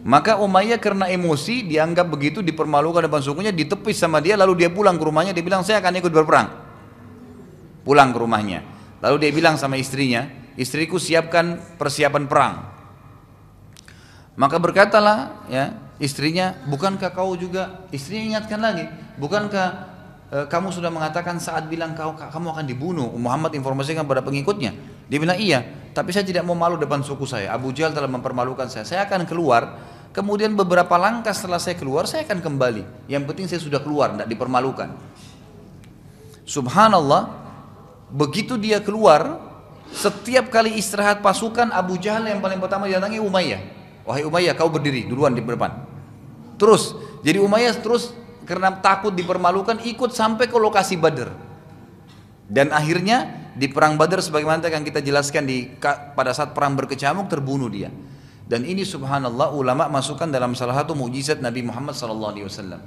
Maka Umayyah karena emosi dianggap begitu dipermalukan depan sukunya ditepis sama dia lalu dia pulang ke rumahnya dia bilang saya akan ikut berperang. Pulang ke rumahnya. Lalu dia bilang sama istrinya, istriku siapkan persiapan perang. Maka berkatalah ya istrinya, bukankah kau juga istrinya ingatkan lagi, bukankah e, kamu sudah mengatakan saat bilang kau kamu akan dibunuh, Muhammad informasikan pada pengikutnya. Dia bilang iya, tapi saya tidak mau malu depan suku saya. Abu Jahal telah mempermalukan saya. Saya akan keluar. Kemudian beberapa langkah setelah saya keluar, saya akan kembali. Yang penting saya sudah keluar, tidak dipermalukan. Subhanallah, begitu dia keluar, setiap kali istirahat pasukan Abu Jahal yang paling pertama datangi Umayyah. Wahai Umayyah, kau berdiri duluan di depan. Terus, jadi Umayyah terus karena takut dipermalukan ikut sampai ke lokasi Badr. Dan akhirnya di perang Badar sebagaimana yang kita jelaskan di pada saat perang berkecamuk terbunuh dia. Dan ini subhanallah ulama masukkan dalam salah satu mujizat Nabi Muhammad sallallahu alaihi wasallam.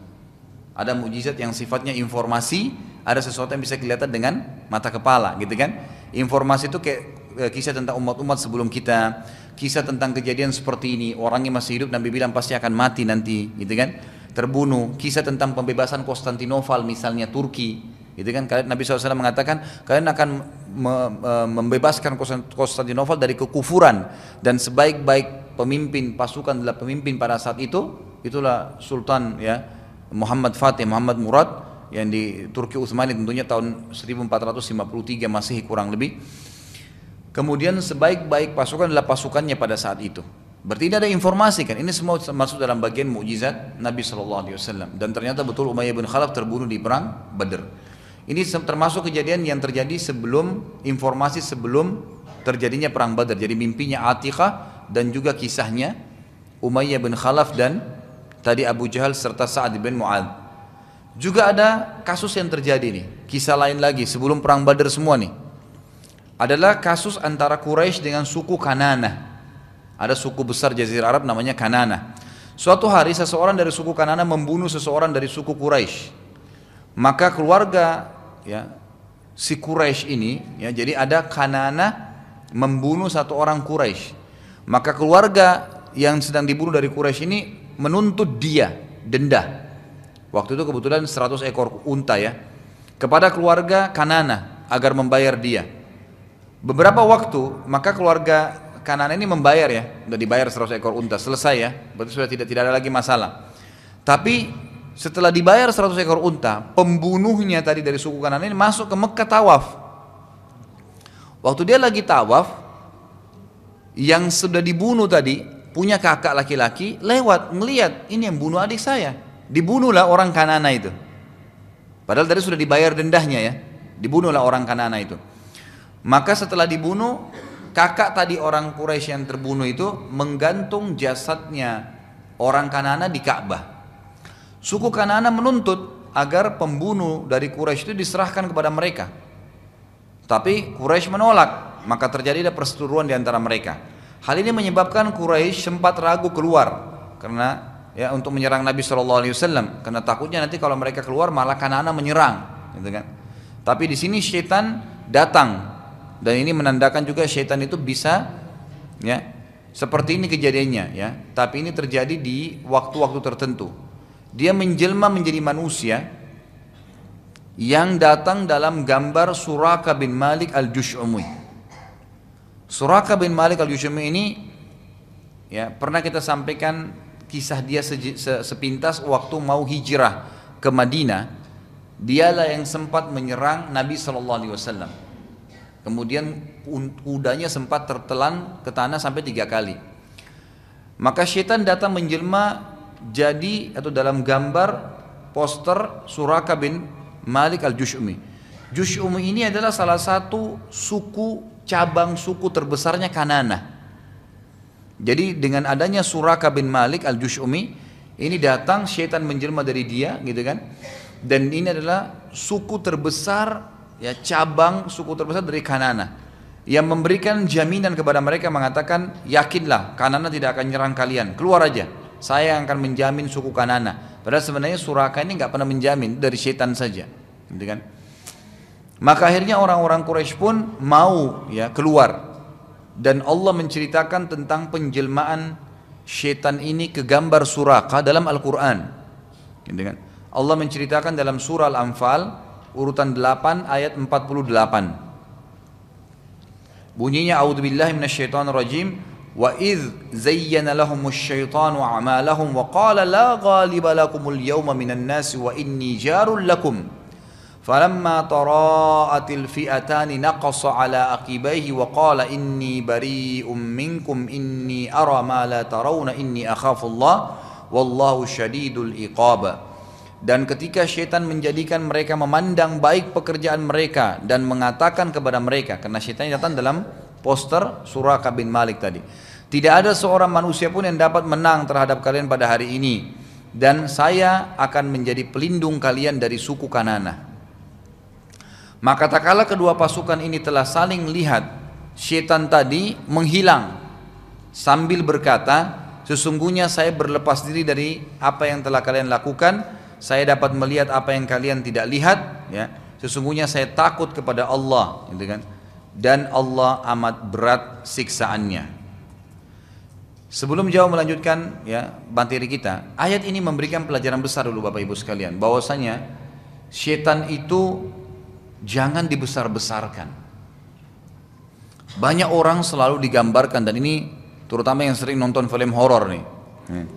Ada mujizat yang sifatnya informasi, ada sesuatu yang bisa kelihatan dengan mata kepala, gitu kan? Informasi itu kayak eh, kisah tentang umat-umat sebelum kita, kisah tentang kejadian seperti ini, orangnya masih hidup Nabi bilang pasti akan mati nanti, gitu kan? Terbunuh, kisah tentang pembebasan Konstantinopel misalnya Turki, Gitu kan kalian Nabi SAW mengatakan kalian akan me, me, membebaskan Konstantinopel dari kekufuran dan sebaik-baik pemimpin pasukan adalah pemimpin pada saat itu itulah Sultan ya Muhammad Fatih Muhammad Murad yang di Turki Utsmani tentunya tahun 1453 masih kurang lebih. Kemudian sebaik-baik pasukan adalah pasukannya pada saat itu. Berarti ini ada informasi kan, ini semua masuk dalam bagian mukjizat Nabi SAW dan ternyata betul Umayyah bin Khalaf terbunuh di perang Badr. Ini termasuk kejadian yang terjadi sebelum informasi sebelum terjadinya perang Badar. Jadi mimpinya Atiqah dan juga kisahnya Umayyah bin Khalaf dan tadi Abu Jahal serta Sa'ad bin Mu'ad. Juga ada kasus yang terjadi nih, kisah lain lagi sebelum perang Badar semua nih. Adalah kasus antara Quraisy dengan suku Kanana. Ada suku besar Jazirah Arab namanya Kanana. Suatu hari seseorang dari suku Kanana membunuh seseorang dari suku Quraisy. Maka keluarga ya si Quraisy ini ya jadi ada Kanana membunuh satu orang Quraisy. Maka keluarga yang sedang dibunuh dari Quraisy ini menuntut dia denda. Waktu itu kebetulan 100 ekor unta ya kepada keluarga Kanana agar membayar dia. Beberapa waktu maka keluarga Kanana ini membayar ya, sudah dibayar 100 ekor unta selesai ya, berarti sudah tidak tidak ada lagi masalah. Tapi setelah dibayar 100 ekor unta, pembunuhnya tadi dari suku kanan ini masuk ke Mekah tawaf. Waktu dia lagi tawaf, yang sudah dibunuh tadi punya kakak laki-laki lewat melihat ini yang bunuh adik saya. Dibunuhlah orang Kanana itu. Padahal tadi sudah dibayar dendahnya ya. Dibunuhlah orang Kanana itu. Maka setelah dibunuh, kakak tadi orang Quraisy yang terbunuh itu menggantung jasadnya orang Kanana di Ka'bah. Suku Kanana menuntut agar pembunuh dari Quraisy itu diserahkan kepada mereka. Tapi Quraisy menolak, maka terjadi ada perseteruan di antara mereka. Hal ini menyebabkan Quraisy sempat ragu keluar karena ya untuk menyerang Nabi Shallallahu Alaihi Wasallam karena takutnya nanti kalau mereka keluar malah Kanana menyerang, gitu kan? Tapi di sini syaitan datang dan ini menandakan juga syaitan itu bisa ya seperti ini kejadiannya ya. Tapi ini terjadi di waktu-waktu tertentu dia menjelma menjadi manusia yang datang dalam gambar Suraka bin Malik al-Jush'umi. Suraka bin Malik al-Jush'umi ini ya pernah kita sampaikan kisah dia sepintas waktu mau hijrah ke Madinah. Dialah yang sempat menyerang Nabi Wasallam. Kemudian kudanya sempat tertelan ke tanah sampai tiga kali. Maka syaitan datang menjelma jadi atau dalam gambar poster Suraka bin Malik al-Jush'umi. Jush'umi ini adalah salah satu suku cabang suku terbesarnya Kanana. Jadi dengan adanya Suraka bin Malik al-Jush'umi ini datang syaitan menjelma dari dia gitu kan. Dan ini adalah suku terbesar ya cabang suku terbesar dari Kanana yang memberikan jaminan kepada mereka mengatakan yakinlah Kanana tidak akan nyerang kalian keluar aja saya yang akan menjamin suku Kanana. Padahal sebenarnya Suraka ini nggak pernah menjamin dari setan saja, gitu kan? Maka akhirnya orang-orang Quraisy pun mau ya keluar dan Allah menceritakan tentang penjelmaan Syaitan ini kegambar suraka dalam Al-Quran. Gitu kan? Allah menceritakan dalam surah Al-Anfal urutan 8 ayat 48. Bunyinya A'udzubillahi minasyaitonirrajim wa lahumus syaitanu a'malahum wa qala la ghaliba lakumul yawma minan nasi wa inni jarul lakum فلما تراءت الفئتان نقص على عقبيه وقال إني بريء منكم إني أرى ما لا ترون إني أخاف الله والله شديد العقاب dan ketika syaitan menjadikan mereka memandang baik pekerjaan mereka dan mengatakan kepada mereka karena syaitan datang dalam poster surah kabin Malik tadi tidak ada seorang manusia pun yang dapat menang terhadap kalian pada hari ini dan saya akan menjadi pelindung kalian dari suku Kanana maka tak kala kedua pasukan ini telah saling lihat, syaitan tadi menghilang sambil berkata, sesungguhnya saya berlepas diri dari apa yang telah kalian lakukan, saya dapat melihat apa yang kalian tidak lihat, ya. Sesungguhnya saya takut kepada Allah, gitu kan? Dan Allah amat berat siksaannya. Sebelum jauh melanjutkan ya bantiri kita, ayat ini memberikan pelajaran besar dulu Bapak Ibu sekalian, bahwasanya syaitan itu jangan dibesar-besarkan. Banyak orang selalu digambarkan dan ini terutama yang sering nonton film horor nih. Hmm.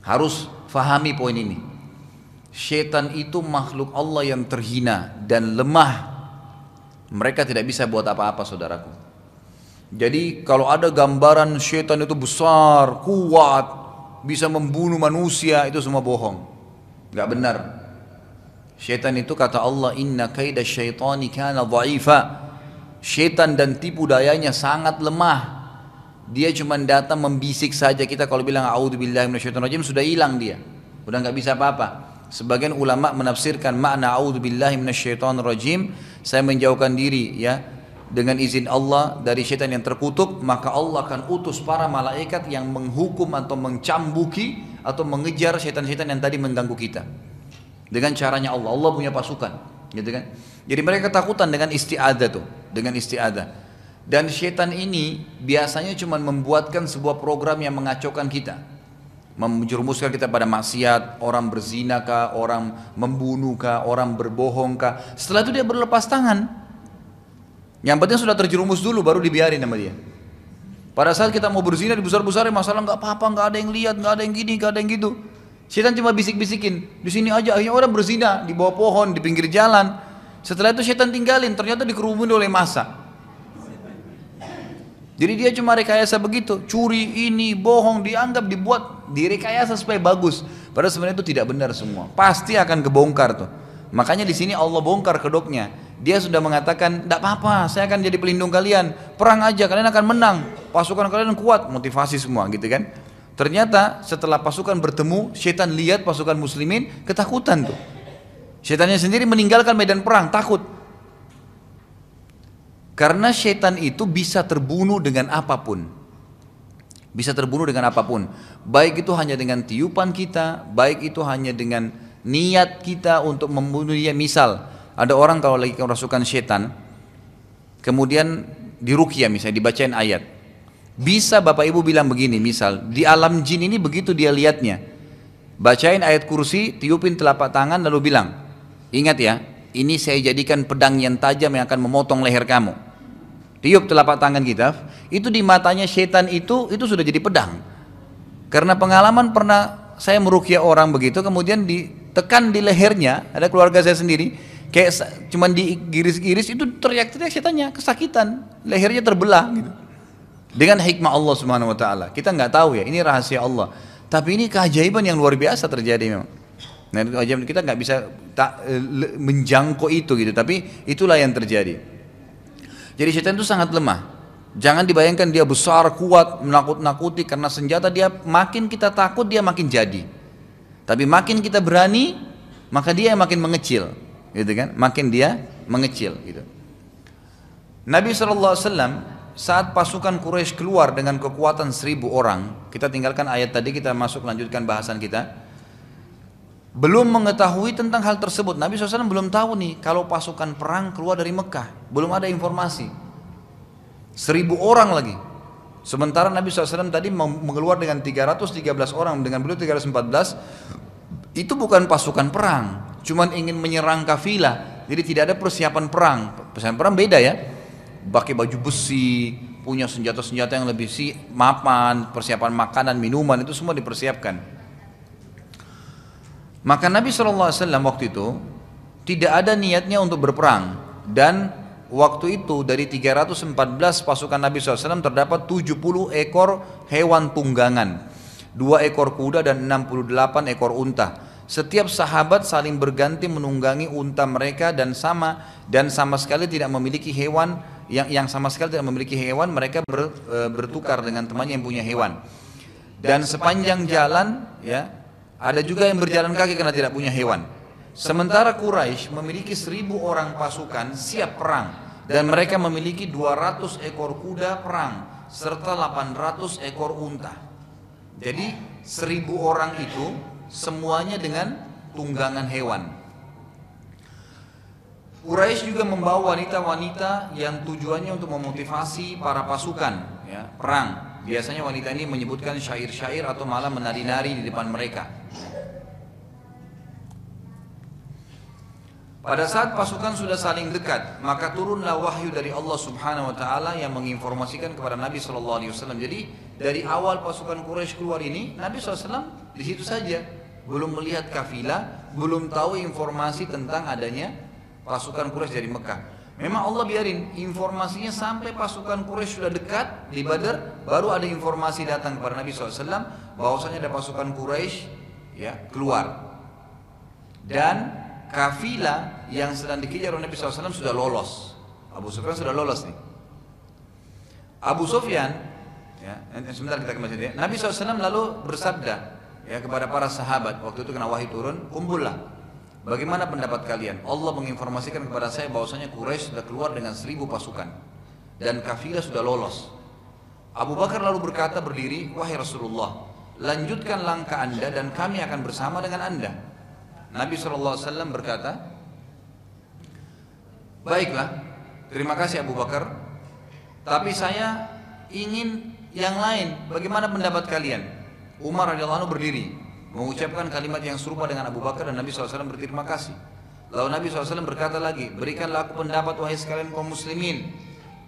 Harus fahami poin ini. Syaitan itu makhluk Allah yang terhina dan lemah. Mereka tidak bisa buat apa-apa saudaraku. Jadi kalau ada gambaran syaitan itu besar, kuat, bisa membunuh manusia itu semua bohong. Gak benar. Syaitan itu kata Allah inna kaida syaitani kana dha'ifa. Syaitan dan tipu dayanya sangat lemah. Dia cuma datang membisik saja kita kalau bilang a'udzubillahi minasyaitonirrajim sudah hilang dia. Udah nggak bisa apa-apa. Sebagian ulama menafsirkan makna a'udzubillahi minasyaitonirrajim saya menjauhkan diri ya dengan izin Allah dari syaitan yang terkutuk maka Allah akan utus para malaikat yang menghukum atau mencambuki atau mengejar syaitan-syaitan yang tadi mengganggu kita dengan caranya Allah. Allah punya pasukan, gitu kan? Jadi mereka ketakutan dengan istiadah tuh, dengan istiadah. Dan syaitan ini biasanya cuma membuatkan sebuah program yang mengacaukan kita. Menjerumuskan kita pada maksiat, orang berzina kah, orang membunuh kah, orang berbohong kah. Setelah itu dia berlepas tangan. Yang penting sudah terjerumus dulu baru dibiarin sama dia. Pada saat kita mau berzina dibesar-besarin masalah nggak apa-apa, nggak ada yang lihat, nggak ada yang gini, nggak ada yang gitu. Syaitan cuma bisik-bisikin, di sini aja akhirnya orang berzina di bawah pohon, di pinggir jalan. Setelah itu syaitan tinggalin, ternyata dikerumuni oleh masa. Jadi dia cuma rekayasa begitu, curi ini, bohong, dianggap dibuat, direkayasa supaya bagus. Padahal sebenarnya itu tidak benar semua. Pasti akan kebongkar tuh. Makanya di sini Allah bongkar kedoknya. Dia sudah mengatakan, tidak apa-apa, saya akan jadi pelindung kalian. Perang aja, kalian akan menang. Pasukan kalian kuat, motivasi semua gitu kan. Ternyata setelah pasukan bertemu, syaitan lihat pasukan muslimin ketakutan tuh. Syaitannya sendiri meninggalkan medan perang, takut. Karena syaitan itu bisa terbunuh dengan apa pun. Bisa terbunuh dengan apa pun. Baik itu hanya dengan tiupan kita, baik itu hanya dengan niat kita untuk membunuh dia. Misal, ada orang kalau lagi kerasukan syaitan, kemudian dirukia misalnya, dibacain ayat. Bisa Bapak Ibu bilang begini, misal di alam jin ini begitu dia lihatnya. Bacain ayat kursi, tiupin telapak tangan lalu bilang, ingat ya, ini saya jadikan pedang yang tajam yang akan memotong leher kamu. Tiup telapak tangan kita, itu di matanya setan itu, itu sudah jadi pedang. Karena pengalaman pernah saya merukia orang begitu, kemudian ditekan di lehernya, ada keluarga saya sendiri, kayak cuman digiris-giris itu teriak-teriak setannya kesakitan, lehernya terbelah gitu. Dengan hikmah Allah Subhanahu wa taala. Kita nggak tahu ya, ini rahasia Allah. Tapi ini keajaiban yang luar biasa terjadi memang. Nah, keajaiban kita nggak bisa tak, e, menjangkau itu gitu, tapi itulah yang terjadi. Jadi setan itu sangat lemah. Jangan dibayangkan dia besar, kuat, menakut-nakuti karena senjata dia makin kita takut dia makin jadi. Tapi makin kita berani, maka dia makin mengecil, gitu kan? Makin dia mengecil gitu. Nabi SAW saat pasukan Quraisy keluar dengan kekuatan seribu orang, kita tinggalkan ayat tadi, kita masuk lanjutkan bahasan kita. Belum mengetahui tentang hal tersebut, Nabi SAW belum tahu nih kalau pasukan perang keluar dari Mekah, belum ada informasi. Seribu orang lagi, Sementara Nabi SAW tadi mengeluar dengan 313 orang, dengan beliau 314, itu bukan pasukan perang, cuman ingin menyerang kafilah. Jadi tidak ada persiapan perang. Persiapan perang beda ya. Pakai baju besi, punya senjata-senjata yang lebih si mapan, persiapan makanan, minuman itu semua dipersiapkan. Maka Nabi SAW waktu itu tidak ada niatnya untuk berperang dan waktu itu dari 314 pasukan Nabi SAW terdapat 70 ekor hewan tunggangan, dua ekor kuda dan 68 ekor unta. Setiap sahabat saling berganti menunggangi unta mereka dan sama dan sama sekali tidak memiliki hewan yang yang sama sekali tidak memiliki hewan mereka ber, e, bertukar dengan temannya yang punya hewan. Dan sepanjang jalan ya ada juga yang berjalan kaki karena tidak punya hewan. Sementara Quraisy memiliki seribu orang pasukan siap perang dan mereka memiliki 200 ekor kuda perang serta 800 ekor unta. Jadi seribu orang itu semuanya dengan tunggangan hewan. Quraisy juga membawa wanita-wanita yang tujuannya untuk memotivasi para pasukan ya, perang. Biasanya wanita ini menyebutkan syair-syair atau malah menari-nari di depan mereka. Pada saat pasukan sudah saling dekat, maka turunlah wahyu dari Allah Subhanahu wa taala yang menginformasikan kepada Nabi sallallahu alaihi wasallam. Jadi, dari awal pasukan Quraisy keluar ini, Nabi SAW di situ saja belum melihat kafilah, belum tahu informasi tentang adanya pasukan Quraisy dari Mekah. Memang Allah biarin informasinya sampai pasukan Quraisy sudah dekat di Badar, baru ada informasi datang kepada Nabi SAW bahwasanya ada pasukan Quraisy ya keluar dan kafilah yang sedang dikejar oleh Nabi SAW sudah lolos. Abu Sufyan sudah lolos nih. Abu Sufyan, ya, sebentar kita kembali ya. Nabi SAW lalu bersabda, ya kepada para sahabat waktu itu kena wahyu turun kumpullah bagaimana pendapat kalian Allah menginformasikan kepada saya bahwasanya Quraisy sudah keluar dengan seribu pasukan dan kafilah sudah lolos Abu Bakar lalu berkata berdiri wahai Rasulullah lanjutkan langkah anda dan kami akan bersama dengan anda Nabi SAW berkata baiklah terima kasih Abu Bakar tapi saya ingin yang lain bagaimana pendapat kalian Umar radhiyallahu anhu berdiri mengucapkan kalimat yang serupa dengan Abu Bakar dan Nabi SAW berterima kasih. Lalu Nabi SAW berkata lagi, berikanlah aku pendapat wahai sekalian kaum muslimin.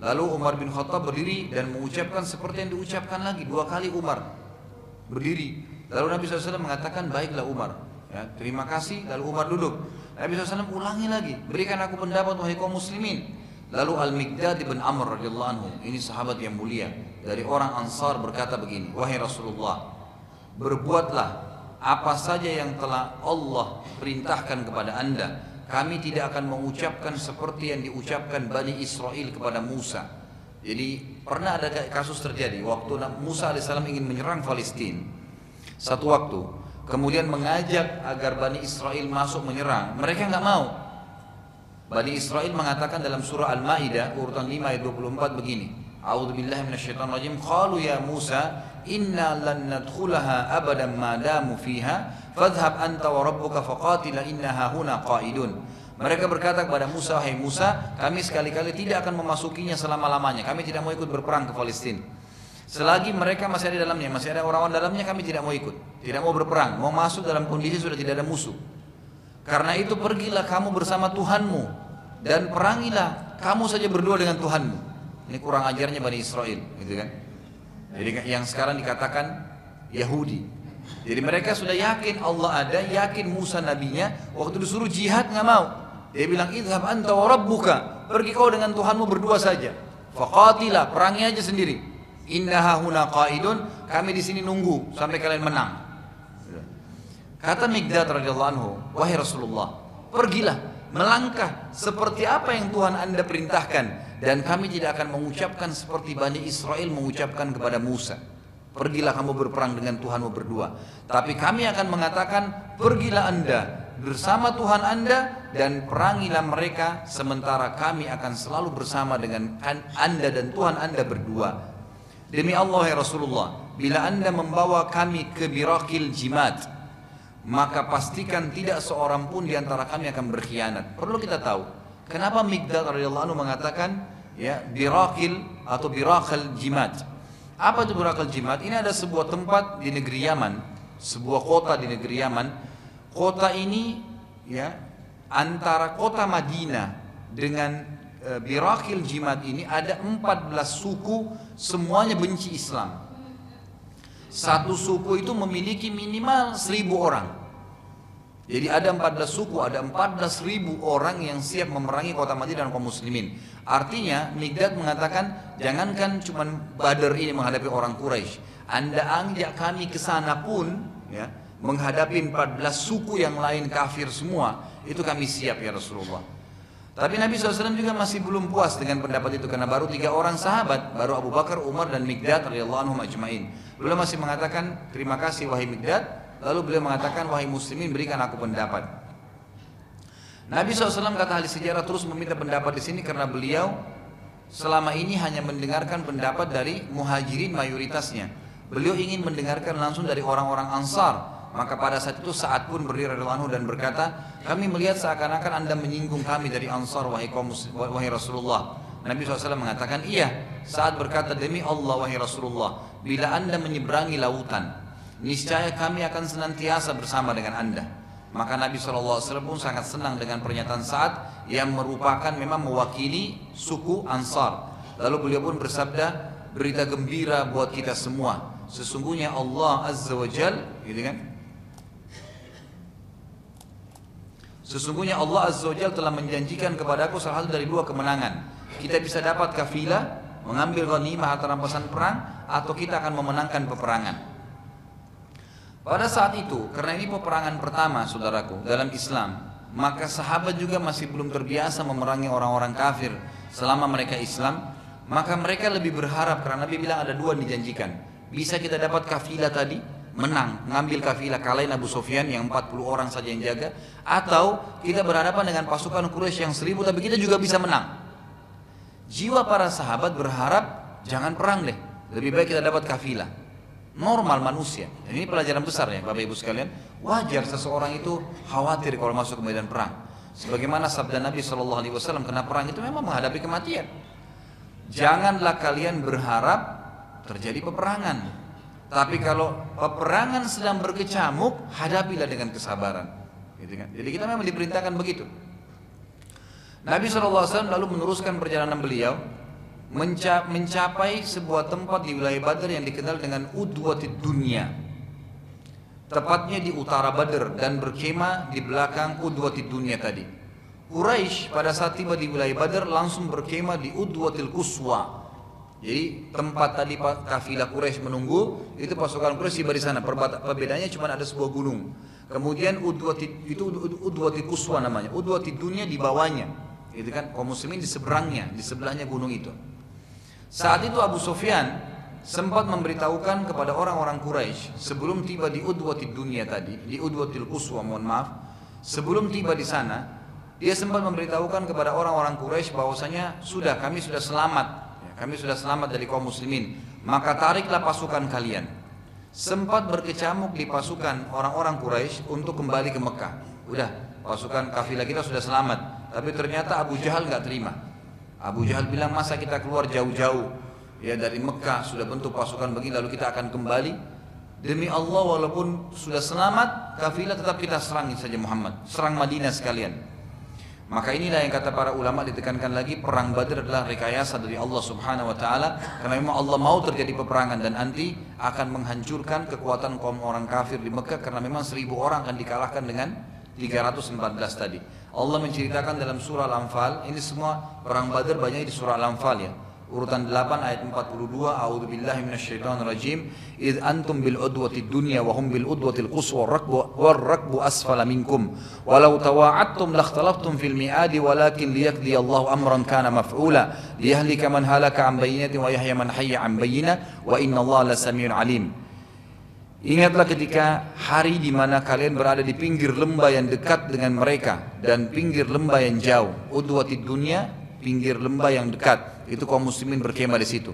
Lalu Umar bin Khattab berdiri dan mengucapkan seperti yang diucapkan lagi dua kali Umar berdiri. Lalu Nabi SAW mengatakan baiklah Umar. Ya, terima kasih. Lalu Umar duduk. Nabi SAW ulangi lagi, berikan aku pendapat wahai kaum muslimin. Lalu Al-Miqdad bin Amr radhiyallahu anhu, ini sahabat yang mulia dari orang Ansar berkata begini, wahai Rasulullah, berbuatlah apa saja yang telah Allah perintahkan kepada anda kami tidak akan mengucapkan seperti yang diucapkan Bani Israel kepada Musa jadi pernah ada kasus terjadi waktu Musa AS ingin menyerang Palestina satu waktu kemudian mengajak agar Bani Israel masuk menyerang. Mereka nggak mau. Bani Israel mengatakan dalam surah Al-Maidah urutan 5 ayat 24 begini. A'udzubillahi minasyaitonirrajim. Qalu ya Musa inna lan nadkhulaha abadan ma damu fiha fadhhab anta wa rabbuka faqatila innaha huna qaidun. Mereka berkata kepada Musa, "Hai Musa, kami sekali-kali tidak akan memasukinya selama-lamanya. Kami tidak mau ikut berperang ke Palestina. Selagi mereka masih ada dalamnya, masih ada orang-orang dalamnya, kami tidak mau ikut. Tidak mau berperang, mau masuk dalam kondisi sudah tidak ada musuh. Karena itu pergilah kamu bersama Tuhanmu dan perangilah kamu saja berdua dengan Tuhanmu." Ini kurang ajarnya Bani Israel, gitu kan? Jadi yang sekarang dikatakan Yahudi. Jadi mereka sudah yakin Allah ada, yakin Musa nabinya. Waktu disuruh jihad nggak mau. Dia bilang, idhab anta wa rabbuka. Pergi kau dengan Tuhanmu berdua saja. Faqatilah, perangi aja sendiri. Innaha qaidun, kami di sini nunggu sampai kalian menang. Kata Migdad radhiyallahu anhu, wahai Rasulullah, pergilah melangkah seperti apa yang Tuhan Anda perintahkan dan kami tidak akan mengucapkan seperti Bani Israel mengucapkan kepada Musa. Pergilah kamu berperang dengan Tuhanmu berdua. Tapi kami akan mengatakan, pergilah Anda bersama Tuhan Anda dan perangilah mereka sementara kami akan selalu bersama dengan Anda dan Tuhan Anda berdua. Demi Allah ya Rasulullah, bila Anda membawa kami ke Birakil Jimat, maka pastikan tidak seorang pun di antara kami akan berkhianat. Perlu kita tahu, kenapa Migdal radhiyallahu anhu mengatakan ya birakil atau birakal jimat. Apa itu Burakal Jimat? Ini ada sebuah tempat di negeri Yaman, sebuah kota di negeri Yaman. Kota ini ya antara kota Madinah dengan Birakil Jimat ini ada 14 suku semuanya benci Islam. Satu suku itu memiliki minimal 1000 orang. Jadi ada 14 suku, ada 14 ribu orang yang siap memerangi kota Madinah dan kaum muslimin. Artinya Migdad mengatakan jangankan cuma Badar ini menghadapi orang Quraisy, Anda anjak kami ke sana pun ya, menghadapi 14 suku yang lain kafir semua, itu kami siap ya Rasulullah. Tapi Nabi SAW juga masih belum puas dengan pendapat itu karena baru tiga orang sahabat, baru Abu Bakar, Umar dan Migdad radhiyallahu anhum ajmain. Beliau masih mengatakan terima kasih wahai Migdad, lalu beliau mengatakan wahai muslimin berikan aku pendapat. Nabi SAW kata ahli sejarah terus meminta pendapat di sini karena beliau selama ini hanya mendengarkan pendapat dari muhajirin mayoritasnya. Beliau ingin mendengarkan langsung dari orang-orang ansar. Maka pada saat itu saat pun berdiri anhu dan berkata, kami melihat seakan-akan anda menyinggung kami dari ansar wahai, Rasulullah. Nabi SAW mengatakan, iya. Saat berkata demi Allah wahai Rasulullah, bila anda menyeberangi lautan, niscaya kami akan senantiasa bersama dengan anda. Maka Nabi SAW pun sangat senang dengan pernyataan saat yang merupakan memang mewakili suku Ansar. Lalu beliau pun bersabda, berita gembira buat kita semua. Sesungguhnya Allah Azza wa Jal, gitu kan? Sesungguhnya Allah Azza wa Jal telah menjanjikan kepada aku salah satu dari dua kemenangan. Kita bisa dapat kafilah, mengambil ghanimah atau rampasan perang, atau kita akan memenangkan peperangan. Pada saat itu, karena ini peperangan pertama saudaraku dalam Islam, maka sahabat juga masih belum terbiasa memerangi orang-orang kafir selama mereka Islam, maka mereka lebih berharap karena Nabi bilang ada dua dijanjikan. Bisa kita dapat kafilah tadi, menang, ngambil kafilah kalahin Abu Sufyan yang 40 orang saja yang jaga, atau kita berhadapan dengan pasukan Quraisy yang seribu tapi kita juga bisa menang. Jiwa para sahabat berharap jangan perang deh, lebih baik kita dapat kafilah normal manusia. Ini pelajaran besar ya Bapak Ibu sekalian. Wajar seseorang itu khawatir kalau masuk ke medan perang. Sebagaimana sabda Nabi Shallallahu Alaihi perang itu memang menghadapi kematian. Janganlah kalian berharap terjadi peperangan. Tapi kalau peperangan sedang berkecamuk, hadapilah dengan kesabaran. Gitu kan? Jadi kita memang diperintahkan begitu. Nabi SAW lalu meneruskan perjalanan beliau mencapai sebuah tempat di wilayah Badar yang dikenal dengan Udwatid Dunia. Tepatnya di utara Badar dan berkemah di belakang Udwatid Dunia tadi. Quraisy pada saat tiba di wilayah Badar langsung berkemah di Udwatil Kuswa. Jadi tempat tadi kafilah Quraisy menunggu itu pasukan Quraisy tiba di sana. Perbedaannya cuma ada sebuah gunung. Kemudian Udwatid itu Udwatil Kuswa namanya. Udwatid Dunia di bawahnya. Itu kan kaum muslimin di seberangnya, di sebelahnya gunung itu. Saat itu Abu Sufyan sempat memberitahukan kepada orang-orang Quraisy sebelum tiba di Udwatil Dunia tadi, di Udwatil Quswa, mohon maaf, sebelum tiba di sana, dia sempat memberitahukan kepada orang-orang Quraisy bahwasanya sudah kami sudah selamat, kami sudah selamat dari kaum muslimin, maka tariklah pasukan kalian. Sempat berkecamuk di pasukan orang-orang Quraisy untuk kembali ke Mekah. Udah, pasukan kafilah kita sudah selamat, tapi ternyata Abu Jahal nggak terima. Abu Jahal bilang masa kita keluar jauh-jauh ya dari Mekah sudah bentuk pasukan begini lalu kita akan kembali demi Allah walaupun sudah selamat kafilah tetap kita serangi saja Muhammad serang Madinah sekalian maka inilah yang kata para ulama ditekankan lagi perang Badar adalah rekayasa dari Allah Subhanahu wa taala karena memang Allah mau terjadi peperangan dan nanti akan menghancurkan kekuatan kaum orang kafir di Mekah karena memang seribu orang akan dikalahkan dengan 314 tadi. Allah menceritakan dalam surah Al-Anfal, ini semua perang Badar banyak di surah Al-Anfal ya. Urutan 8 ayat 42, A'udzu billahi minasyaitonir rajim. Id antum bil udwati dunya wa hum bil udwatil quswa rakbu war rakbu asfala minkum. Walau tawa'adtum lakhtalaftum fil mi'adi walakin liyaqdi Allahu amran kana maf'ula liyahlika man halaka an bayyinatin wa yahya man hayya an bayyinah wa inna Allah la samiun alim. Ingatlah ketika hari di mana kalian berada di pinggir lembah yang dekat dengan mereka dan pinggir lembah yang jauh. Udwatid dunia, pinggir lembah yang dekat. Itu kaum muslimin berkemah di situ.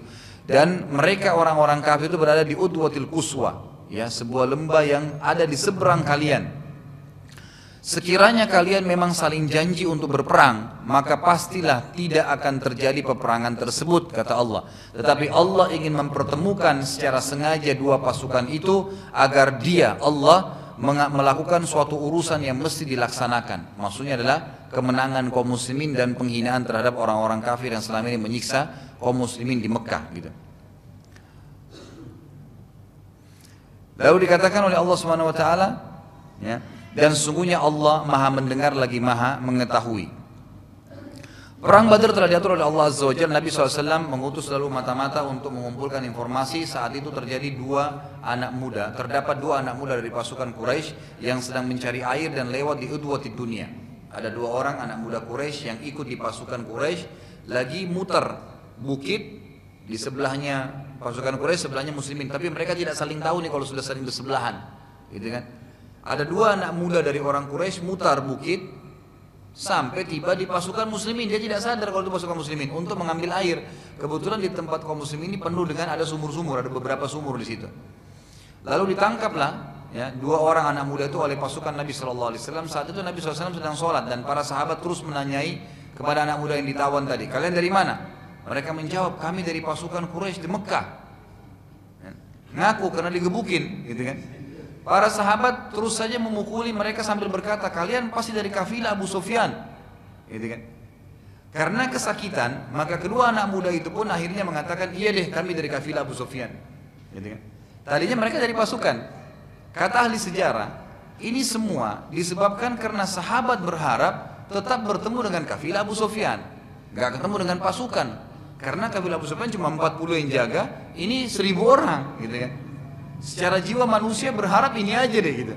Dan mereka orang-orang kafir itu berada di Udwatil Kuswa, ya, sebuah lembah yang ada di seberang kalian. Sekiranya kalian memang saling janji untuk berperang, maka pastilah tidak akan terjadi peperangan tersebut, kata Allah. Tetapi Allah ingin mempertemukan secara sengaja dua pasukan itu agar dia, Allah, melakukan suatu urusan yang mesti dilaksanakan. Maksudnya adalah kemenangan kaum muslimin dan penghinaan terhadap orang-orang kafir yang selama ini menyiksa kaum muslimin di Mekah gitu. Lalu dikatakan oleh Allah Subhanahu wa taala ya, dan sesungguhnya Allah maha mendengar lagi maha mengetahui. Perang Badar telah diatur oleh Allah Azza wa. Nabi SAW mengutus lalu mata-mata untuk mengumpulkan informasi. Saat itu terjadi dua anak muda. Terdapat dua anak muda dari pasukan Quraisy yang sedang mencari air dan lewat di udwati dunia. Ada dua orang anak muda Quraisy yang ikut di pasukan Quraisy lagi muter bukit di sebelahnya pasukan Quraisy sebelahnya muslimin. Tapi mereka tidak saling tahu nih kalau sudah saling bersebelahan. Gitu kan? Ada dua anak muda dari orang Quraisy mutar bukit sampai tiba di pasukan muslimin. Dia tidak sadar kalau itu pasukan muslimin untuk mengambil air. Kebetulan di tempat kaum muslimin ini penuh dengan ada sumur-sumur, ada beberapa sumur di situ. Lalu ditangkaplah ya dua orang anak muda itu oleh pasukan Nabi Shallallahu Alaihi Wasallam. Saat itu Nabi SAW sedang sholat dan para sahabat terus menanyai kepada anak muda yang ditawan tadi, kalian dari mana? Mereka menjawab, kami dari pasukan Quraisy di Mekah. Ya. Ngaku karena digebukin, gitu kan? Para sahabat terus saja memukuli mereka sambil berkata, kalian pasti dari kafilah Abu Sufyan. Gitu kan? Karena kesakitan, maka kedua anak muda itu pun akhirnya mengatakan, iya deh kami dari kafilah Abu Sufyan. Gitu kan? Tadinya mereka dari pasukan. Kata ahli sejarah, ini semua disebabkan karena sahabat berharap tetap bertemu dengan kafilah Abu Sufyan. Gak ketemu dengan pasukan. Karena kafilah Abu Sufyan cuma 40 yang jaga, ini 1000 orang. Gitu kan? Secara jiwa manusia berharap ini aja deh gitu.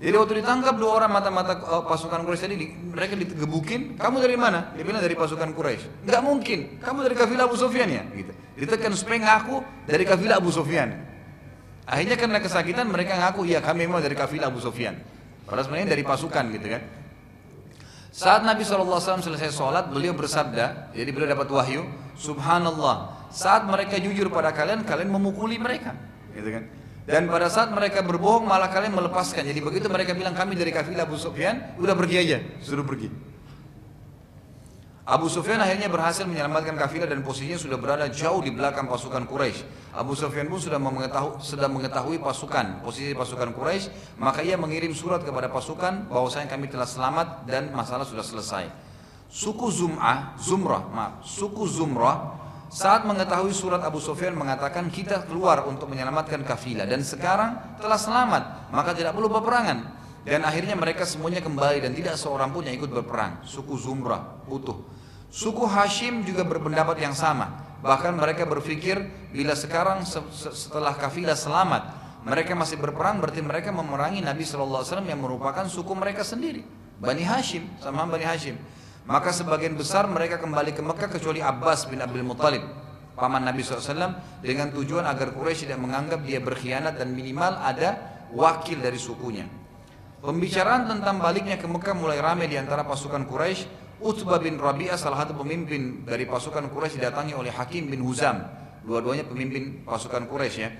Jadi waktu ditangkap dua orang mata-mata uh, pasukan Quraisy tadi, di, mereka digebukin. Kamu dari mana? Dia bilang dari pasukan Quraisy. Enggak mungkin. Kamu dari kafilah Abu Sufyan ya? Gitu. Ditekan supaya ngaku dari kafilah Abu Sufyan. Akhirnya karena kesakitan mereka ngaku, ya kami memang dari kafilah Abu Sufyan. Padahal sebenarnya dari pasukan gitu kan. Saat Nabi SAW selesai sholat, beliau bersabda, jadi beliau dapat wahyu, Subhanallah, saat mereka jujur pada kalian, kalian memukuli mereka. Gitu kan. Dan pada saat mereka berbohong malah kalian melepaskan. Jadi begitu mereka bilang kami dari kafilah Abu Sufyan, udah pergi aja, suruh pergi. Abu Sufyan akhirnya berhasil menyelamatkan kafilah dan posisinya sudah berada jauh di belakang pasukan Quraisy. Abu Sufyan pun sudah mengetahui, sudah mengetahui pasukan, posisi pasukan Quraisy, maka ia mengirim surat kepada pasukan bahwasanya kami telah selamat dan masalah sudah selesai. Suku Zum'ah, Zumrah, maaf, suku Zumrah saat mengetahui surat Abu Sufyan mengatakan kita keluar untuk menyelamatkan kafilah dan sekarang telah selamat maka tidak perlu peperangan dan akhirnya mereka semuanya kembali dan tidak seorang pun yang ikut berperang suku Zumrah utuh suku Hashim juga berpendapat yang sama bahkan mereka berpikir bila sekarang setelah kafilah selamat mereka masih berperang berarti mereka memerangi Nabi SAW yang merupakan suku mereka sendiri Bani Hashim sama Bani Hashim maka sebagian besar mereka kembali ke Mekah kecuali Abbas bin Abdul Muttalib, paman Nabi SAW, dengan tujuan agar Quraisy tidak menganggap dia berkhianat dan minimal ada wakil dari sukunya. Pembicaraan tentang baliknya ke Mekah mulai ramai di antara pasukan Quraisy. Utbah bin Rabi'ah salah satu pemimpin dari pasukan Quraisy didatangi oleh Hakim bin Huzam. Dua-duanya pemimpin pasukan Quraisy ya.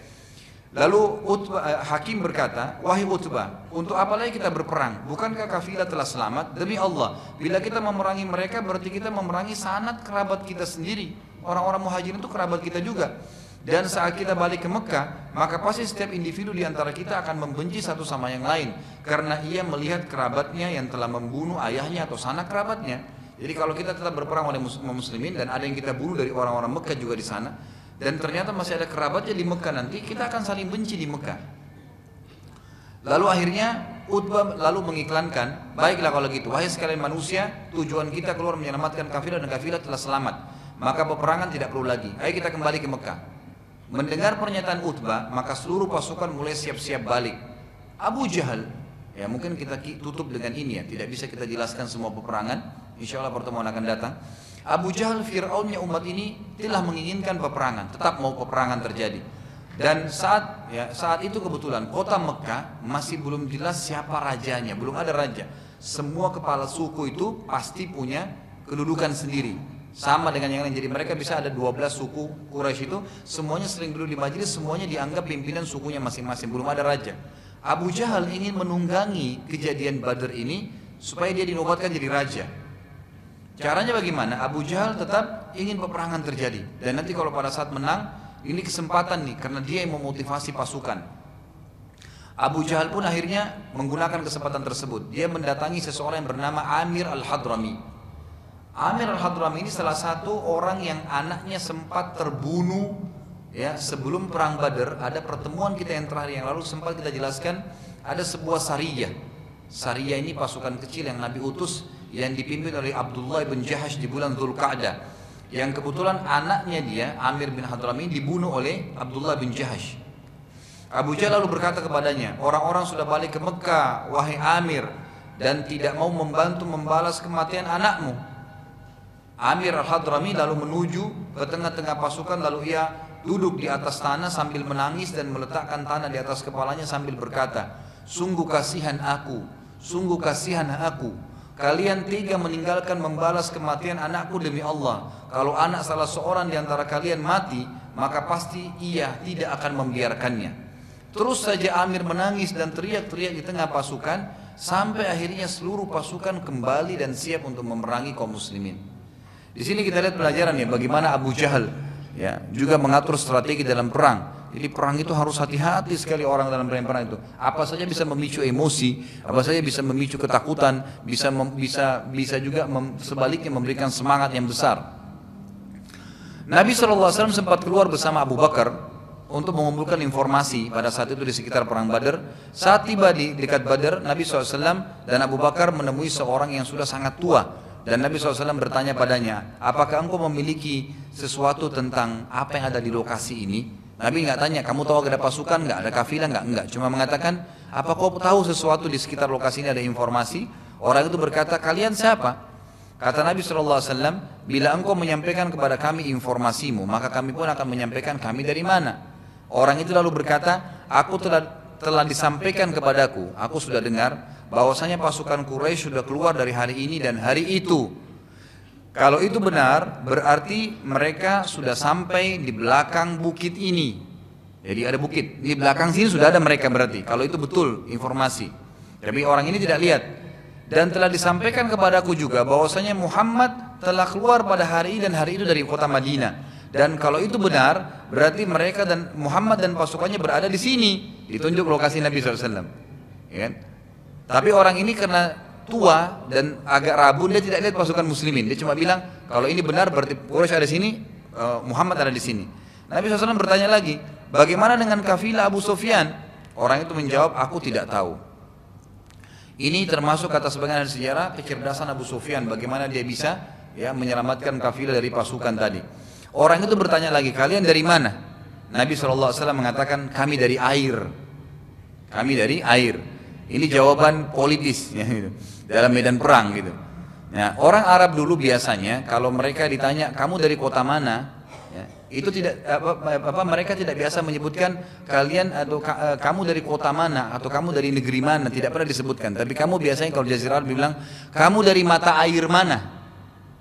Lalu Utbah, eh, Hakim berkata, Wahai Utbah, untuk apa lagi kita berperang? Bukankah kafilah telah selamat? Demi Allah, bila kita memerangi mereka berarti kita memerangi sanat kerabat kita sendiri. Orang-orang muhajirin itu kerabat kita juga. Dan saat kita balik ke Mekah, maka pasti setiap individu di antara kita akan membenci satu sama yang lain. Karena ia melihat kerabatnya yang telah membunuh ayahnya atau sanak kerabatnya. Jadi kalau kita tetap berperang oleh muslimin dan ada yang kita bunuh dari orang-orang Mekah juga di sana, dan ternyata masih ada kerabatnya di Mekah nanti, kita akan saling benci di Mekah. Lalu akhirnya Utbah lalu mengiklankan, baiklah kalau gitu, wahai sekalian manusia, tujuan kita keluar menyelamatkan kafilah dan kafilah telah selamat. Maka peperangan tidak perlu lagi. Ayo kita kembali ke Mekah. Mendengar pernyataan Utbah, maka seluruh pasukan mulai siap-siap balik. Abu Jahal, ya mungkin kita tutup dengan ini ya, tidak bisa kita jelaskan semua peperangan. Insya Allah pertemuan akan datang. Abu Jahal Fir'aunnya umat ini telah menginginkan peperangan, tetap mau peperangan terjadi. Dan saat ya, saat itu kebetulan kota Mekah masih belum jelas siapa rajanya, belum ada raja. Semua kepala suku itu pasti punya kedudukan sendiri. Sama dengan yang lain. Jadi mereka bisa ada 12 suku Quraisy itu semuanya sering duduk di majelis, semuanya dianggap pimpinan sukunya masing-masing, belum ada raja. Abu Jahal ingin menunggangi kejadian Badr ini supaya dia dinobatkan jadi raja. Caranya bagaimana? Abu Jahal tetap ingin peperangan terjadi dan nanti kalau pada saat menang ini kesempatan nih karena dia yang memotivasi pasukan. Abu Jahal pun akhirnya menggunakan kesempatan tersebut. Dia mendatangi seseorang yang bernama Amir Al-Hadrami. Amir Al-Hadrami ini salah satu orang yang anaknya sempat terbunuh ya sebelum perang Badar ada pertemuan kita yang terakhir yang lalu sempat kita jelaskan ada sebuah sariyah. Sariyah ini pasukan kecil yang Nabi utus yang dipimpin oleh Abdullah bin Jahash di bulan Dzulqa'dah. Yang kebetulan anaknya dia Amir bin Hadrami dibunuh oleh Abdullah bin Jahash. Abu Jahal lalu berkata kepadanya, orang-orang sudah balik ke Mekah, wahai Amir, dan tidak mau membantu membalas kematian anakmu. Amir al-Hadrami lalu menuju ke tengah-tengah pasukan lalu ia duduk di atas tanah sambil menangis dan meletakkan tanah di atas kepalanya sambil berkata, sungguh kasihan aku, sungguh kasihan aku. Kalian tiga meninggalkan membalas kematian anakku demi Allah. Kalau anak salah seorang di antara kalian mati, maka pasti ia tidak akan membiarkannya. Terus saja Amir menangis dan teriak-teriak di tengah pasukan sampai akhirnya seluruh pasukan kembali dan siap untuk memerangi kaum muslimin. Di sini kita lihat pelajaran ya bagaimana Abu Jahal ya juga mengatur strategi dalam perang. Jadi perang itu harus hati-hati sekali orang dalam perang itu. Apa saja bisa memicu emosi, apa saja bisa memicu ketakutan, bisa mem, bisa bisa juga mem, sebaliknya memberikan semangat yang besar. Nabi SAW sempat keluar bersama Abu Bakar untuk mengumpulkan informasi pada saat itu di sekitar perang Badar. Saat tiba di dekat Badar, Nabi SAW dan Abu Bakar menemui seorang yang sudah sangat tua. Dan Nabi SAW bertanya padanya, apakah engkau memiliki sesuatu tentang apa yang ada di lokasi ini? Nabi nggak tanya, kamu tahu ada pasukan nggak, ada kafilah nggak? Enggak. Cuma mengatakan, apa kau tahu sesuatu di sekitar lokasi ini ada informasi? Orang itu berkata, kalian siapa? Kata Nabi SAW, bila engkau menyampaikan kepada kami informasimu, maka kami pun akan menyampaikan kami dari mana. Orang itu lalu berkata, aku telah telah disampaikan kepadaku, aku sudah dengar bahwasanya pasukan Quraisy sudah keluar dari hari ini dan hari itu. Kalau itu benar, berarti mereka sudah sampai di belakang bukit ini. Jadi ada bukit, di belakang sini sudah ada mereka berarti. Kalau itu betul informasi. Tapi orang ini tidak lihat. Dan telah disampaikan kepadaku juga bahwasanya Muhammad telah keluar pada hari ini dan hari itu dari kota Madinah. Dan kalau itu benar, berarti mereka dan Muhammad dan pasukannya berada di sini. Ditunjuk lokasi Nabi SAW. Ya. Kan? Tapi orang ini karena tua dan agak rabu, dia tidak lihat pasukan muslimin. Dia cuma bilang, kalau ini benar berarti Quraisy ada di sini, eh, Muhammad ada di sini. Nabi SAW bertanya lagi, bagaimana dengan kafilah Abu Sufyan? Orang itu menjawab, aku tidak tahu. Ini termasuk kata sebagian dari sejarah kecerdasan Abu Sufyan, bagaimana dia bisa ya menyelamatkan kafilah dari pasukan tadi. Orang itu bertanya lagi, kalian dari mana? Nabi SAW mengatakan, kami dari air. Kami dari air. Ini jawaban politis ya, gitu. dalam medan perang gitu. Nah, orang Arab dulu biasanya kalau mereka ditanya kamu dari kota mana, ya, itu tidak apa, apa mereka tidak biasa menyebutkan kalian atau ka, eh, kamu dari kota mana atau kamu dari negeri mana tidak pernah disebutkan. Tapi kamu biasanya kalau Jazirah bilang kamu dari mata air mana.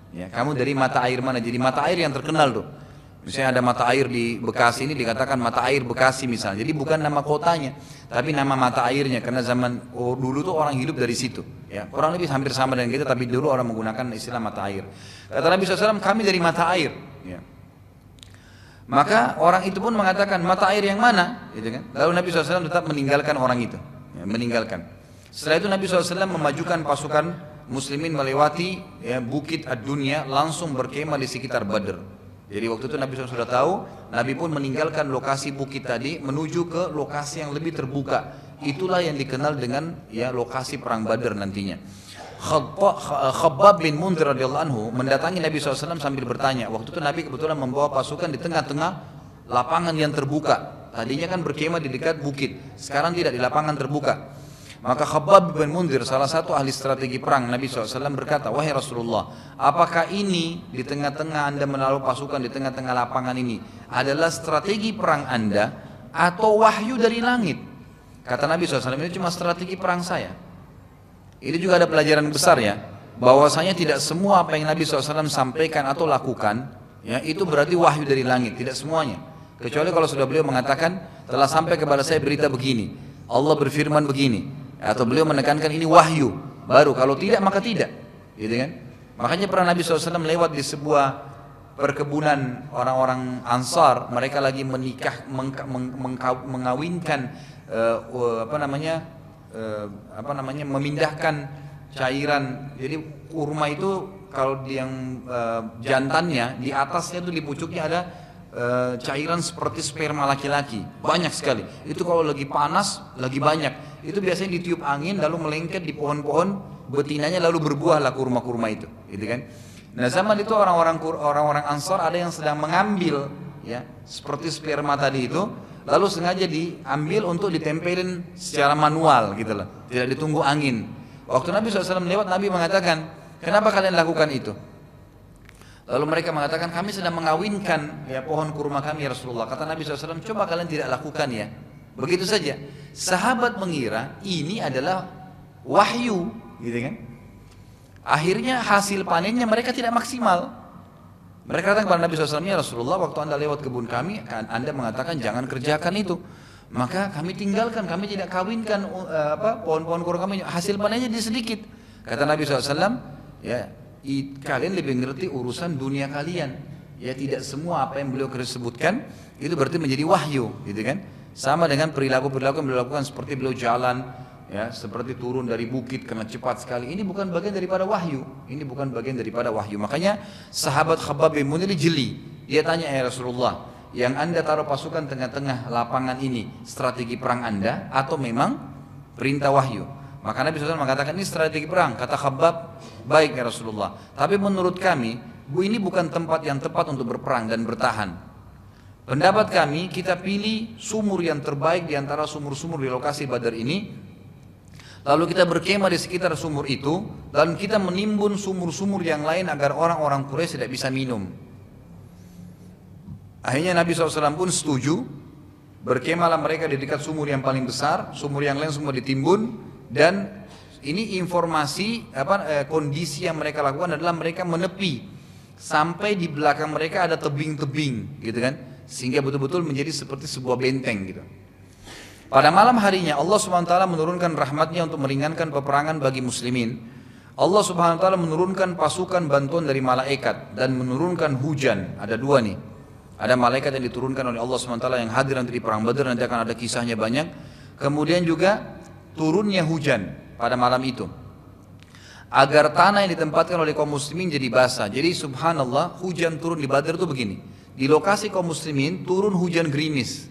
Ya, kamu dari mata air mana? Jadi mata air yang terkenal tuh. Misalnya ada mata air di Bekasi ini dikatakan mata air Bekasi misalnya. Jadi bukan nama kotanya, tapi nama mata airnya karena zaman oh, dulu tuh orang hidup dari situ. Ya, kurang lebih hampir sama dengan kita, tapi dulu orang menggunakan istilah mata air. Kata Nabi SAW, kami dari mata air. Ya. Maka orang itu pun mengatakan mata air yang mana, gitu kan? Lalu Nabi SAW tetap meninggalkan orang itu, ya, meninggalkan. Setelah itu Nabi SAW memajukan pasukan muslimin melewati ya, bukit ad-dunya langsung berkemah di sekitar Badr. Jadi waktu itu Nabi SAW sudah tahu, Nabi pun meninggalkan lokasi bukit tadi menuju ke lokasi yang lebih terbuka. Itulah yang dikenal dengan ya lokasi perang Badr nantinya. Khabbab bin Mundir radhiyallahu anhu mendatangi Nabi SAW sambil bertanya. Waktu itu Nabi kebetulan membawa pasukan di tengah-tengah lapangan yang terbuka. Tadinya kan berkemah di dekat bukit, sekarang tidak di lapangan terbuka. Maka Khabbab bin Mundir salah satu ahli strategi perang Nabi SAW berkata, Wahai Rasulullah, apakah ini di tengah-tengah anda menaruh pasukan di tengah-tengah lapangan ini adalah strategi perang anda atau wahyu dari langit? Kata Nabi SAW, ini cuma strategi perang saya. Ini juga ada pelajaran besar ya, bahwasanya tidak semua apa yang Nabi SAW sampaikan atau lakukan, ya itu berarti wahyu dari langit, tidak semuanya. Kecuali kalau sudah beliau mengatakan, telah sampai kepada saya berita begini, Allah berfirman begini atau beliau menekankan ini wahyu. Baru kalau tidak maka tidak. Gitu kan? Makanya pernah Nabi SAW lewat di sebuah perkebunan orang-orang Ansar mereka lagi menikah meng, meng, meng, mengawinkan uh, apa namanya uh, apa namanya memindahkan cairan. Jadi kurma itu kalau yang uh, jantannya di atasnya itu di pucuknya ada uh, cairan seperti sperma laki-laki. Banyak sekali. Itu kalau lagi panas lagi banyak itu biasanya ditiup angin lalu melengket di pohon-pohon betinanya lalu berbuahlah kurma-kurma itu gitu kan nah zaman itu orang-orang orang-orang ansor ada yang sedang mengambil ya seperti sperma tadi itu lalu sengaja diambil untuk ditempelin secara manual gitu loh tidak ditunggu angin waktu Nabi SAW lewat Nabi mengatakan Kenapa kalian lakukan itu? Lalu mereka mengatakan kami sedang mengawinkan ya pohon kurma kami ya Rasulullah. Kata Nabi SAW, coba kalian tidak lakukan ya. Begitu saja. Sahabat mengira ini adalah wahyu, gitu kan? Akhirnya hasil panennya mereka tidak maksimal. Mereka datang kepada Nabi SAW, ya Rasulullah waktu anda lewat kebun kami, kan anda mengatakan jangan kerjakan itu. Maka kami tinggalkan, kami tidak kawinkan uh, apa pohon-pohon kurma kami. Hasil panennya sedikit. Kata Nabi SAW, ya kalian lebih ngerti urusan dunia kalian ya tidak semua apa yang beliau sebutkan itu berarti menjadi wahyu gitu kan sama dengan perilaku-perilaku yang beliau lakukan seperti beliau jalan ya seperti turun dari bukit karena cepat sekali ini bukan bagian daripada wahyu ini bukan bagian daripada wahyu makanya sahabat Khabbab bin Munir jeli dia tanya ya Rasulullah yang anda taruh pasukan tengah-tengah lapangan ini strategi perang anda atau memang perintah wahyu maka Nabi SAW mengatakan ini strategi perang. Kata Khabbab, baik ya Rasulullah. Tapi menurut kami, bu ini bukan tempat yang tepat untuk berperang dan bertahan. Pendapat kami, kita pilih sumur yang terbaik di antara sumur-sumur di lokasi Badar ini. Lalu kita berkemah di sekitar sumur itu, dan kita menimbun sumur-sumur yang lain agar orang-orang Quraisy tidak bisa minum. Akhirnya Nabi SAW pun setuju, berkemahlah mereka di dekat sumur yang paling besar, sumur yang lain semua ditimbun, dan ini informasi apa eh, kondisi yang mereka lakukan adalah mereka menepi sampai di belakang mereka ada tebing-tebing gitu kan sehingga betul-betul menjadi seperti sebuah benteng gitu. Pada malam harinya Allah taala menurunkan rahmatnya untuk meringankan peperangan bagi muslimin. Allah Subhanahu wa taala menurunkan pasukan bantuan dari malaikat dan menurunkan hujan. Ada dua nih. Ada malaikat yang diturunkan oleh Allah Subhanahu wa taala yang hadir nanti di perang Badar nanti akan ada kisahnya banyak. Kemudian juga turunnya hujan pada malam itu agar tanah yang ditempatkan oleh kaum muslimin jadi basah. Jadi subhanallah hujan turun di Badar itu begini. Di lokasi kaum muslimin turun hujan gerimis.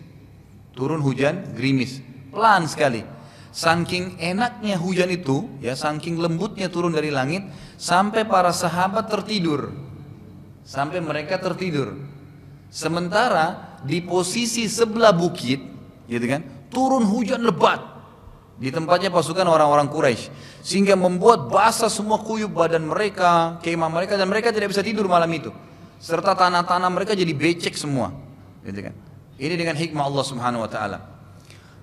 Turun hujan gerimis. Pelan sekali. Saking enaknya hujan itu, ya saking lembutnya turun dari langit sampai para sahabat tertidur. Sampai mereka tertidur. Sementara di posisi sebelah bukit, gitu kan, turun hujan lebat di tempatnya pasukan orang-orang Quraisy sehingga membuat basah semua kuyup badan mereka, kemah mereka dan mereka tidak bisa tidur malam itu. Serta tanah-tanah mereka jadi becek semua. Gitu kan. Ini dengan hikmah Allah Subhanahu wa taala.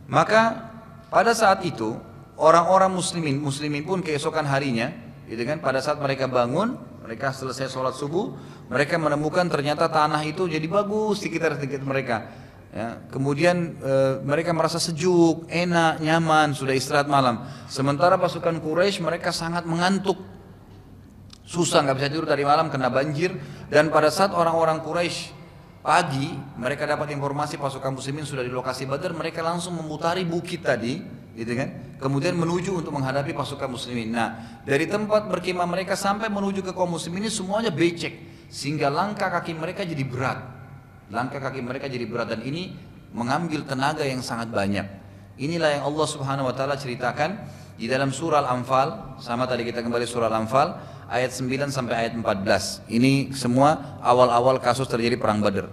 Maka pada saat itu orang-orang muslimin muslimin pun keesokan harinya gitu kan pada saat mereka bangun mereka selesai sholat subuh mereka menemukan ternyata tanah itu jadi bagus sekitar sekitar mereka Ya, kemudian e, mereka merasa sejuk, enak, nyaman, sudah istirahat malam. Sementara pasukan Quraisy mereka sangat mengantuk, susah nggak bisa tidur tadi malam kena banjir. Dan pada saat orang-orang Quraisy pagi mereka dapat informasi pasukan muslimin sudah di lokasi Badar, mereka langsung memutari bukit tadi, gitu kan? Kemudian menuju untuk menghadapi pasukan muslimin. Nah, dari tempat berkemah mereka sampai menuju ke kaum muslimin ini semuanya becek, sehingga langkah kaki mereka jadi berat. Langkah kaki mereka jadi berat dan ini mengambil tenaga yang sangat banyak. Inilah yang Allah Subhanahu wa taala ceritakan di dalam surah Al-Anfal, sama tadi kita kembali surah Al-Anfal ayat 9 sampai ayat 14. Ini semua awal-awal kasus terjadi perang Badar.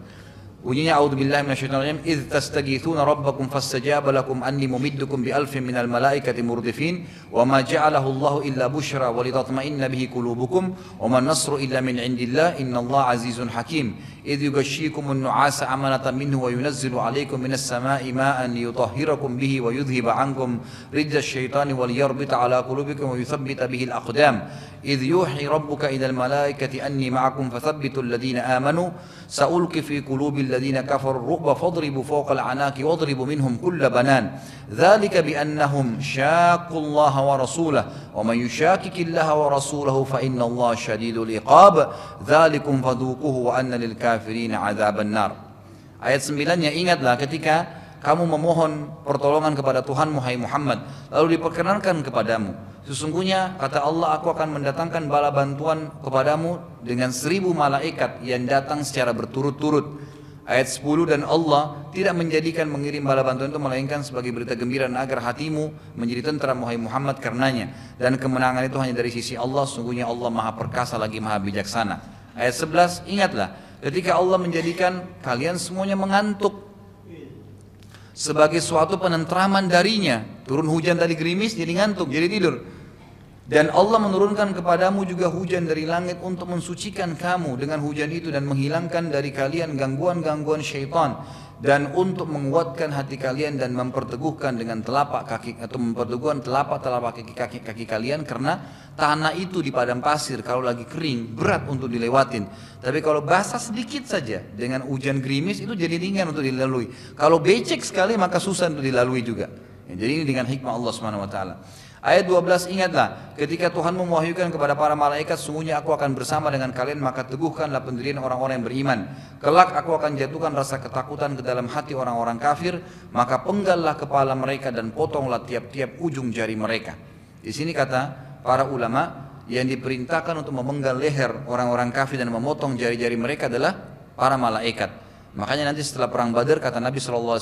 Bunyinya a'udzubillahi minasyaitonir rajim idz tastaghithuna rabbakum fastajaba lakum anni mumiddukum bi alfin minal malaikati murdifin wa ma ja'alahu Allahu illa busyra wa litatma'inna bihi qulubukum wa man nasru illa min indillah innallaha azizun hakim إذ يغشيكم النعاس أمنة منه وينزل عليكم من السماء ماء ليطهركم به ويذهب عنكم رجز الشيطان وليربط على قلوبكم ويثبت به الأقدام. إذ يوحي ربك إلى الملائكة أني معكم فثبتوا الذين آمنوا. سألقي في قلوب الذين كفروا الرؤب فاضربوا فوق العناك واضربوا منهم كل بنان. ذلك بأنهم شاقوا الله ورسوله. ومن يشاكك الله ورسوله فإن الله شديد العقاب. ذلكم فذوقوه وأن للكافرين kafirin azaban nar. Ayat 9-nya ingatlah ketika kamu memohon pertolongan kepada Tuhan Muhammad lalu diperkenankan kepadamu. Sesungguhnya kata Allah aku akan mendatangkan bala bantuan kepadamu dengan seribu malaikat yang datang secara berturut-turut. Ayat 10 dan Allah tidak menjadikan mengirim bala bantuan itu melainkan sebagai berita gembira dan agar hatimu menjadi tentera Muhammad, Muhammad karenanya. Dan kemenangan itu hanya dari sisi Allah sungguhnya Allah maha perkasa lagi maha bijaksana. Ayat 11 ingatlah ketika Allah menjadikan kalian semuanya mengantuk sebagai suatu penentraman darinya. Turun hujan tadi gerimis jadi ngantuk, jadi tidur. Dan Allah menurunkan kepadamu juga hujan dari langit untuk mensucikan kamu dengan hujan itu dan menghilangkan dari kalian gangguan-gangguan syaitan dan untuk menguatkan hati kalian dan memperteguhkan dengan telapak kaki atau memperteguhkan telapak-telapak kaki-kaki kaki kalian karena tanah itu di padang pasir kalau lagi kering berat untuk dilewatin. Tapi kalau basah sedikit saja dengan hujan gerimis itu jadi ringan untuk dilalui. Kalau becek sekali maka susah untuk dilalui juga. Ya, jadi ini dengan hikmah Allah taala. Ayat 12 ingatlah ketika Tuhan mewahyukan kepada para malaikat sungguhnya aku akan bersama dengan kalian maka teguhkanlah pendirian orang-orang yang beriman. Kelak aku akan jatuhkan rasa ketakutan ke dalam hati orang-orang kafir maka penggallah kepala mereka dan potonglah tiap-tiap ujung jari mereka. Di sini kata para ulama yang diperintahkan untuk memenggal leher orang-orang kafir dan memotong jari-jari mereka adalah para malaikat. Makanya nanti setelah perang Badar kata Nabi SAW,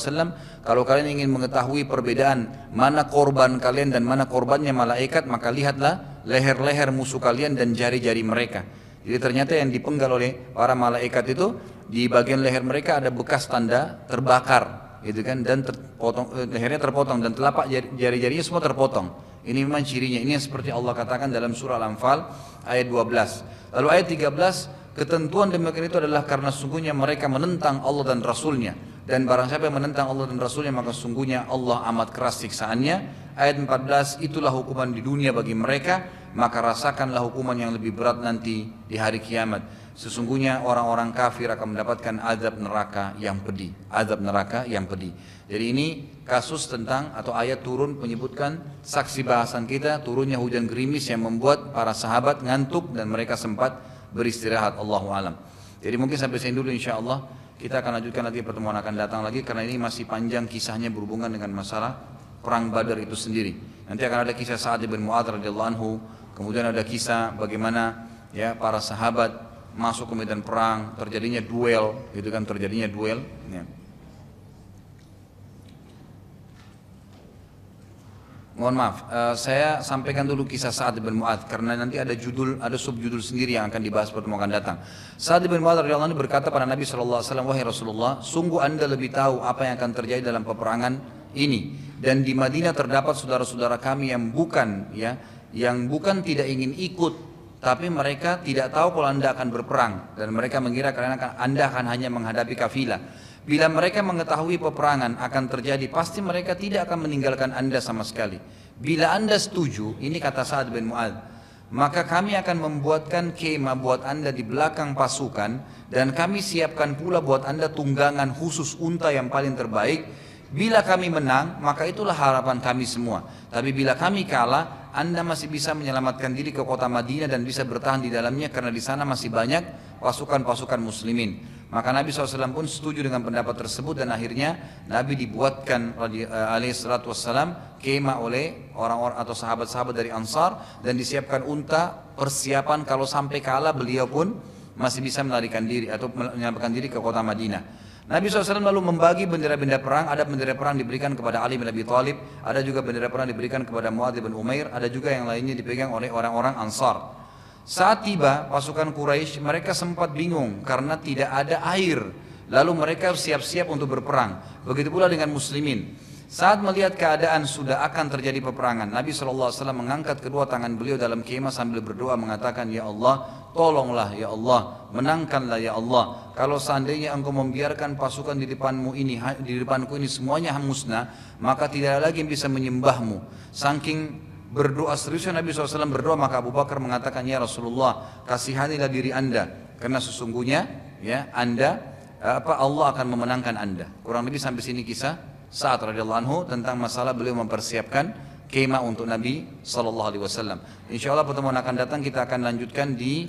kalau kalian ingin mengetahui perbedaan mana korban kalian dan mana korbannya malaikat, maka lihatlah leher-leher musuh kalian dan jari-jari mereka. Jadi ternyata yang dipenggal oleh para malaikat itu di bagian leher mereka ada bekas tanda terbakar, gitu kan, dan terpotong, eh, lehernya terpotong dan telapak jari-jarinya semua terpotong. Ini memang cirinya. Ini yang seperti Allah katakan dalam surah Al-Anfal ayat 12. Lalu ayat 13 Ketentuan demikian itu adalah karena sungguhnya mereka menentang Allah dan Rasulnya. Dan barang siapa yang menentang Allah dan Rasulnya maka sungguhnya Allah amat keras siksaannya. Ayat 14 itulah hukuman di dunia bagi mereka. Maka rasakanlah hukuman yang lebih berat nanti di hari kiamat. Sesungguhnya orang-orang kafir akan mendapatkan azab neraka yang pedih. Azab neraka yang pedih. Jadi ini kasus tentang atau ayat turun menyebutkan saksi bahasan kita turunnya hujan gerimis yang membuat para sahabat ngantuk dan mereka sempat beristirahat Allah alam. Jadi mungkin sampai sini dulu insya Allah kita akan lanjutkan nanti pertemuan akan datang lagi karena ini masih panjang kisahnya berhubungan dengan masalah perang Badar itu sendiri. Nanti akan ada kisah Sa'ad bin Mu'adz radhiyallahu anhu, kemudian ada kisah bagaimana ya para sahabat masuk ke medan perang, terjadinya duel, gitu kan terjadinya duel. Ya. Mohon maaf, uh, saya sampaikan dulu kisah Sa'ad bin Mu'ad karena nanti ada judul, ada subjudul sendiri yang akan dibahas pertemuan datang. Sa'ad bin Mu'ad radhiyallahu berkata pada Nabi SAW, wahai Rasulullah, sungguh anda lebih tahu apa yang akan terjadi dalam peperangan ini. Dan di Madinah terdapat saudara-saudara kami yang bukan, ya, yang bukan tidak ingin ikut, tapi mereka tidak tahu kalau anda akan berperang dan mereka mengira karena anda akan hanya menghadapi kafilah. Bila mereka mengetahui peperangan akan terjadi, pasti mereka tidak akan meninggalkan anda sama sekali. Bila anda setuju, ini kata Sa'ad bin Mu'ad, maka kami akan membuatkan kemah buat anda di belakang pasukan dan kami siapkan pula buat anda tunggangan khusus unta yang paling terbaik. Bila kami menang, maka itulah harapan kami semua. Tapi bila kami kalah, anda masih bisa menyelamatkan diri ke kota Madinah dan bisa bertahan di dalamnya karena di sana masih banyak pasukan-pasukan muslimin. Maka Nabi SAW pun setuju dengan pendapat tersebut dan akhirnya Nabi dibuatkan eh, alaihissalatu wassalam kemah oleh orang-orang atau sahabat-sahabat dari Ansar dan disiapkan unta persiapan kalau sampai kalah beliau pun masih bisa melarikan diri atau menyelamatkan diri ke kota Madinah. Nabi SAW lalu membagi bendera-bendera perang, ada bendera perang diberikan kepada Ali bin Abi Thalib, ada juga bendera perang diberikan kepada Muadz bin Umair, ada juga yang lainnya dipegang oleh orang-orang Ansar. Saat tiba pasukan Quraisy, mereka sempat bingung karena tidak ada air. Lalu mereka siap-siap untuk berperang. Begitu pula dengan muslimin. Saat melihat keadaan sudah akan terjadi peperangan, Nabi SAW mengangkat kedua tangan beliau dalam kemah sambil berdoa mengatakan, Ya Allah, tolonglah ya Allah, menangkanlah ya Allah. Kalau seandainya engkau membiarkan pasukan di depanmu ini, di depanku ini semuanya musnah, maka tidak ada lagi yang bisa menyembahmu. Saking berdoa serius Nabi SAW berdoa maka Abu Bakar mengatakan ya Rasulullah kasihanilah diri anda karena sesungguhnya ya anda apa Allah akan memenangkan anda. Kurang lebih sampai sini kisah saat radhiyallahu anhu tentang masalah beliau mempersiapkan kemah untuk Nabi Sallallahu Alaihi Wasallam. Insya Allah pertemuan akan datang kita akan lanjutkan di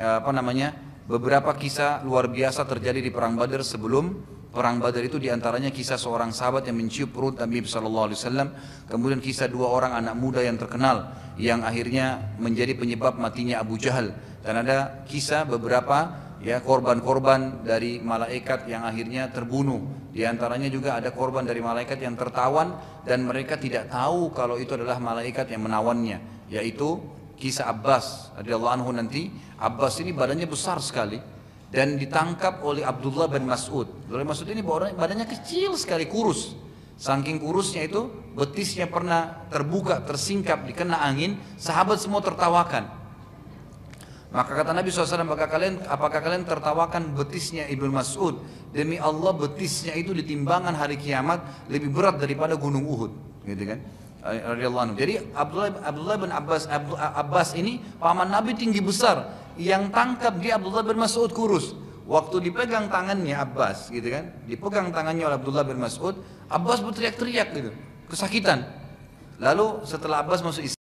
eh, apa namanya beberapa kisah luar biasa terjadi di perang Badar sebelum perang Badar itu di antaranya kisah seorang sahabat yang mencium perut Nabi Sallallahu Alaihi Wasallam, kemudian kisah dua orang anak muda yang terkenal yang akhirnya menjadi penyebab matinya Abu Jahal dan ada kisah beberapa ya korban-korban dari malaikat yang akhirnya terbunuh. Di antaranya juga ada korban dari malaikat yang tertawan dan mereka tidak tahu kalau itu adalah malaikat yang menawannya, yaitu kisah Abbas radhiyallahu anhu nanti. Abbas ini badannya besar sekali dan ditangkap oleh Abdullah bin Mas'ud. Abdullah Mas'ud ini badannya kecil sekali, kurus. Saking kurusnya itu, betisnya pernah terbuka, tersingkap, dikena angin, sahabat semua tertawakan. Maka kata Nabi SAW, apakah kalian, apakah kalian tertawakan betisnya Ibnu Mas'ud? Demi Allah betisnya itu ditimbangan hari kiamat lebih berat daripada gunung Uhud. Gitu kan? Jadi Abdullah, Abdullah bin Abbas, Abbas ini paman Nabi tinggi besar. Yang tangkap dia Abdullah bin Mas'ud kurus. Waktu dipegang tangannya Abbas gitu kan, dipegang tangannya oleh Abdullah bin Mas'ud, Abbas berteriak-teriak gitu, kesakitan. Lalu setelah Abbas masuk Islam,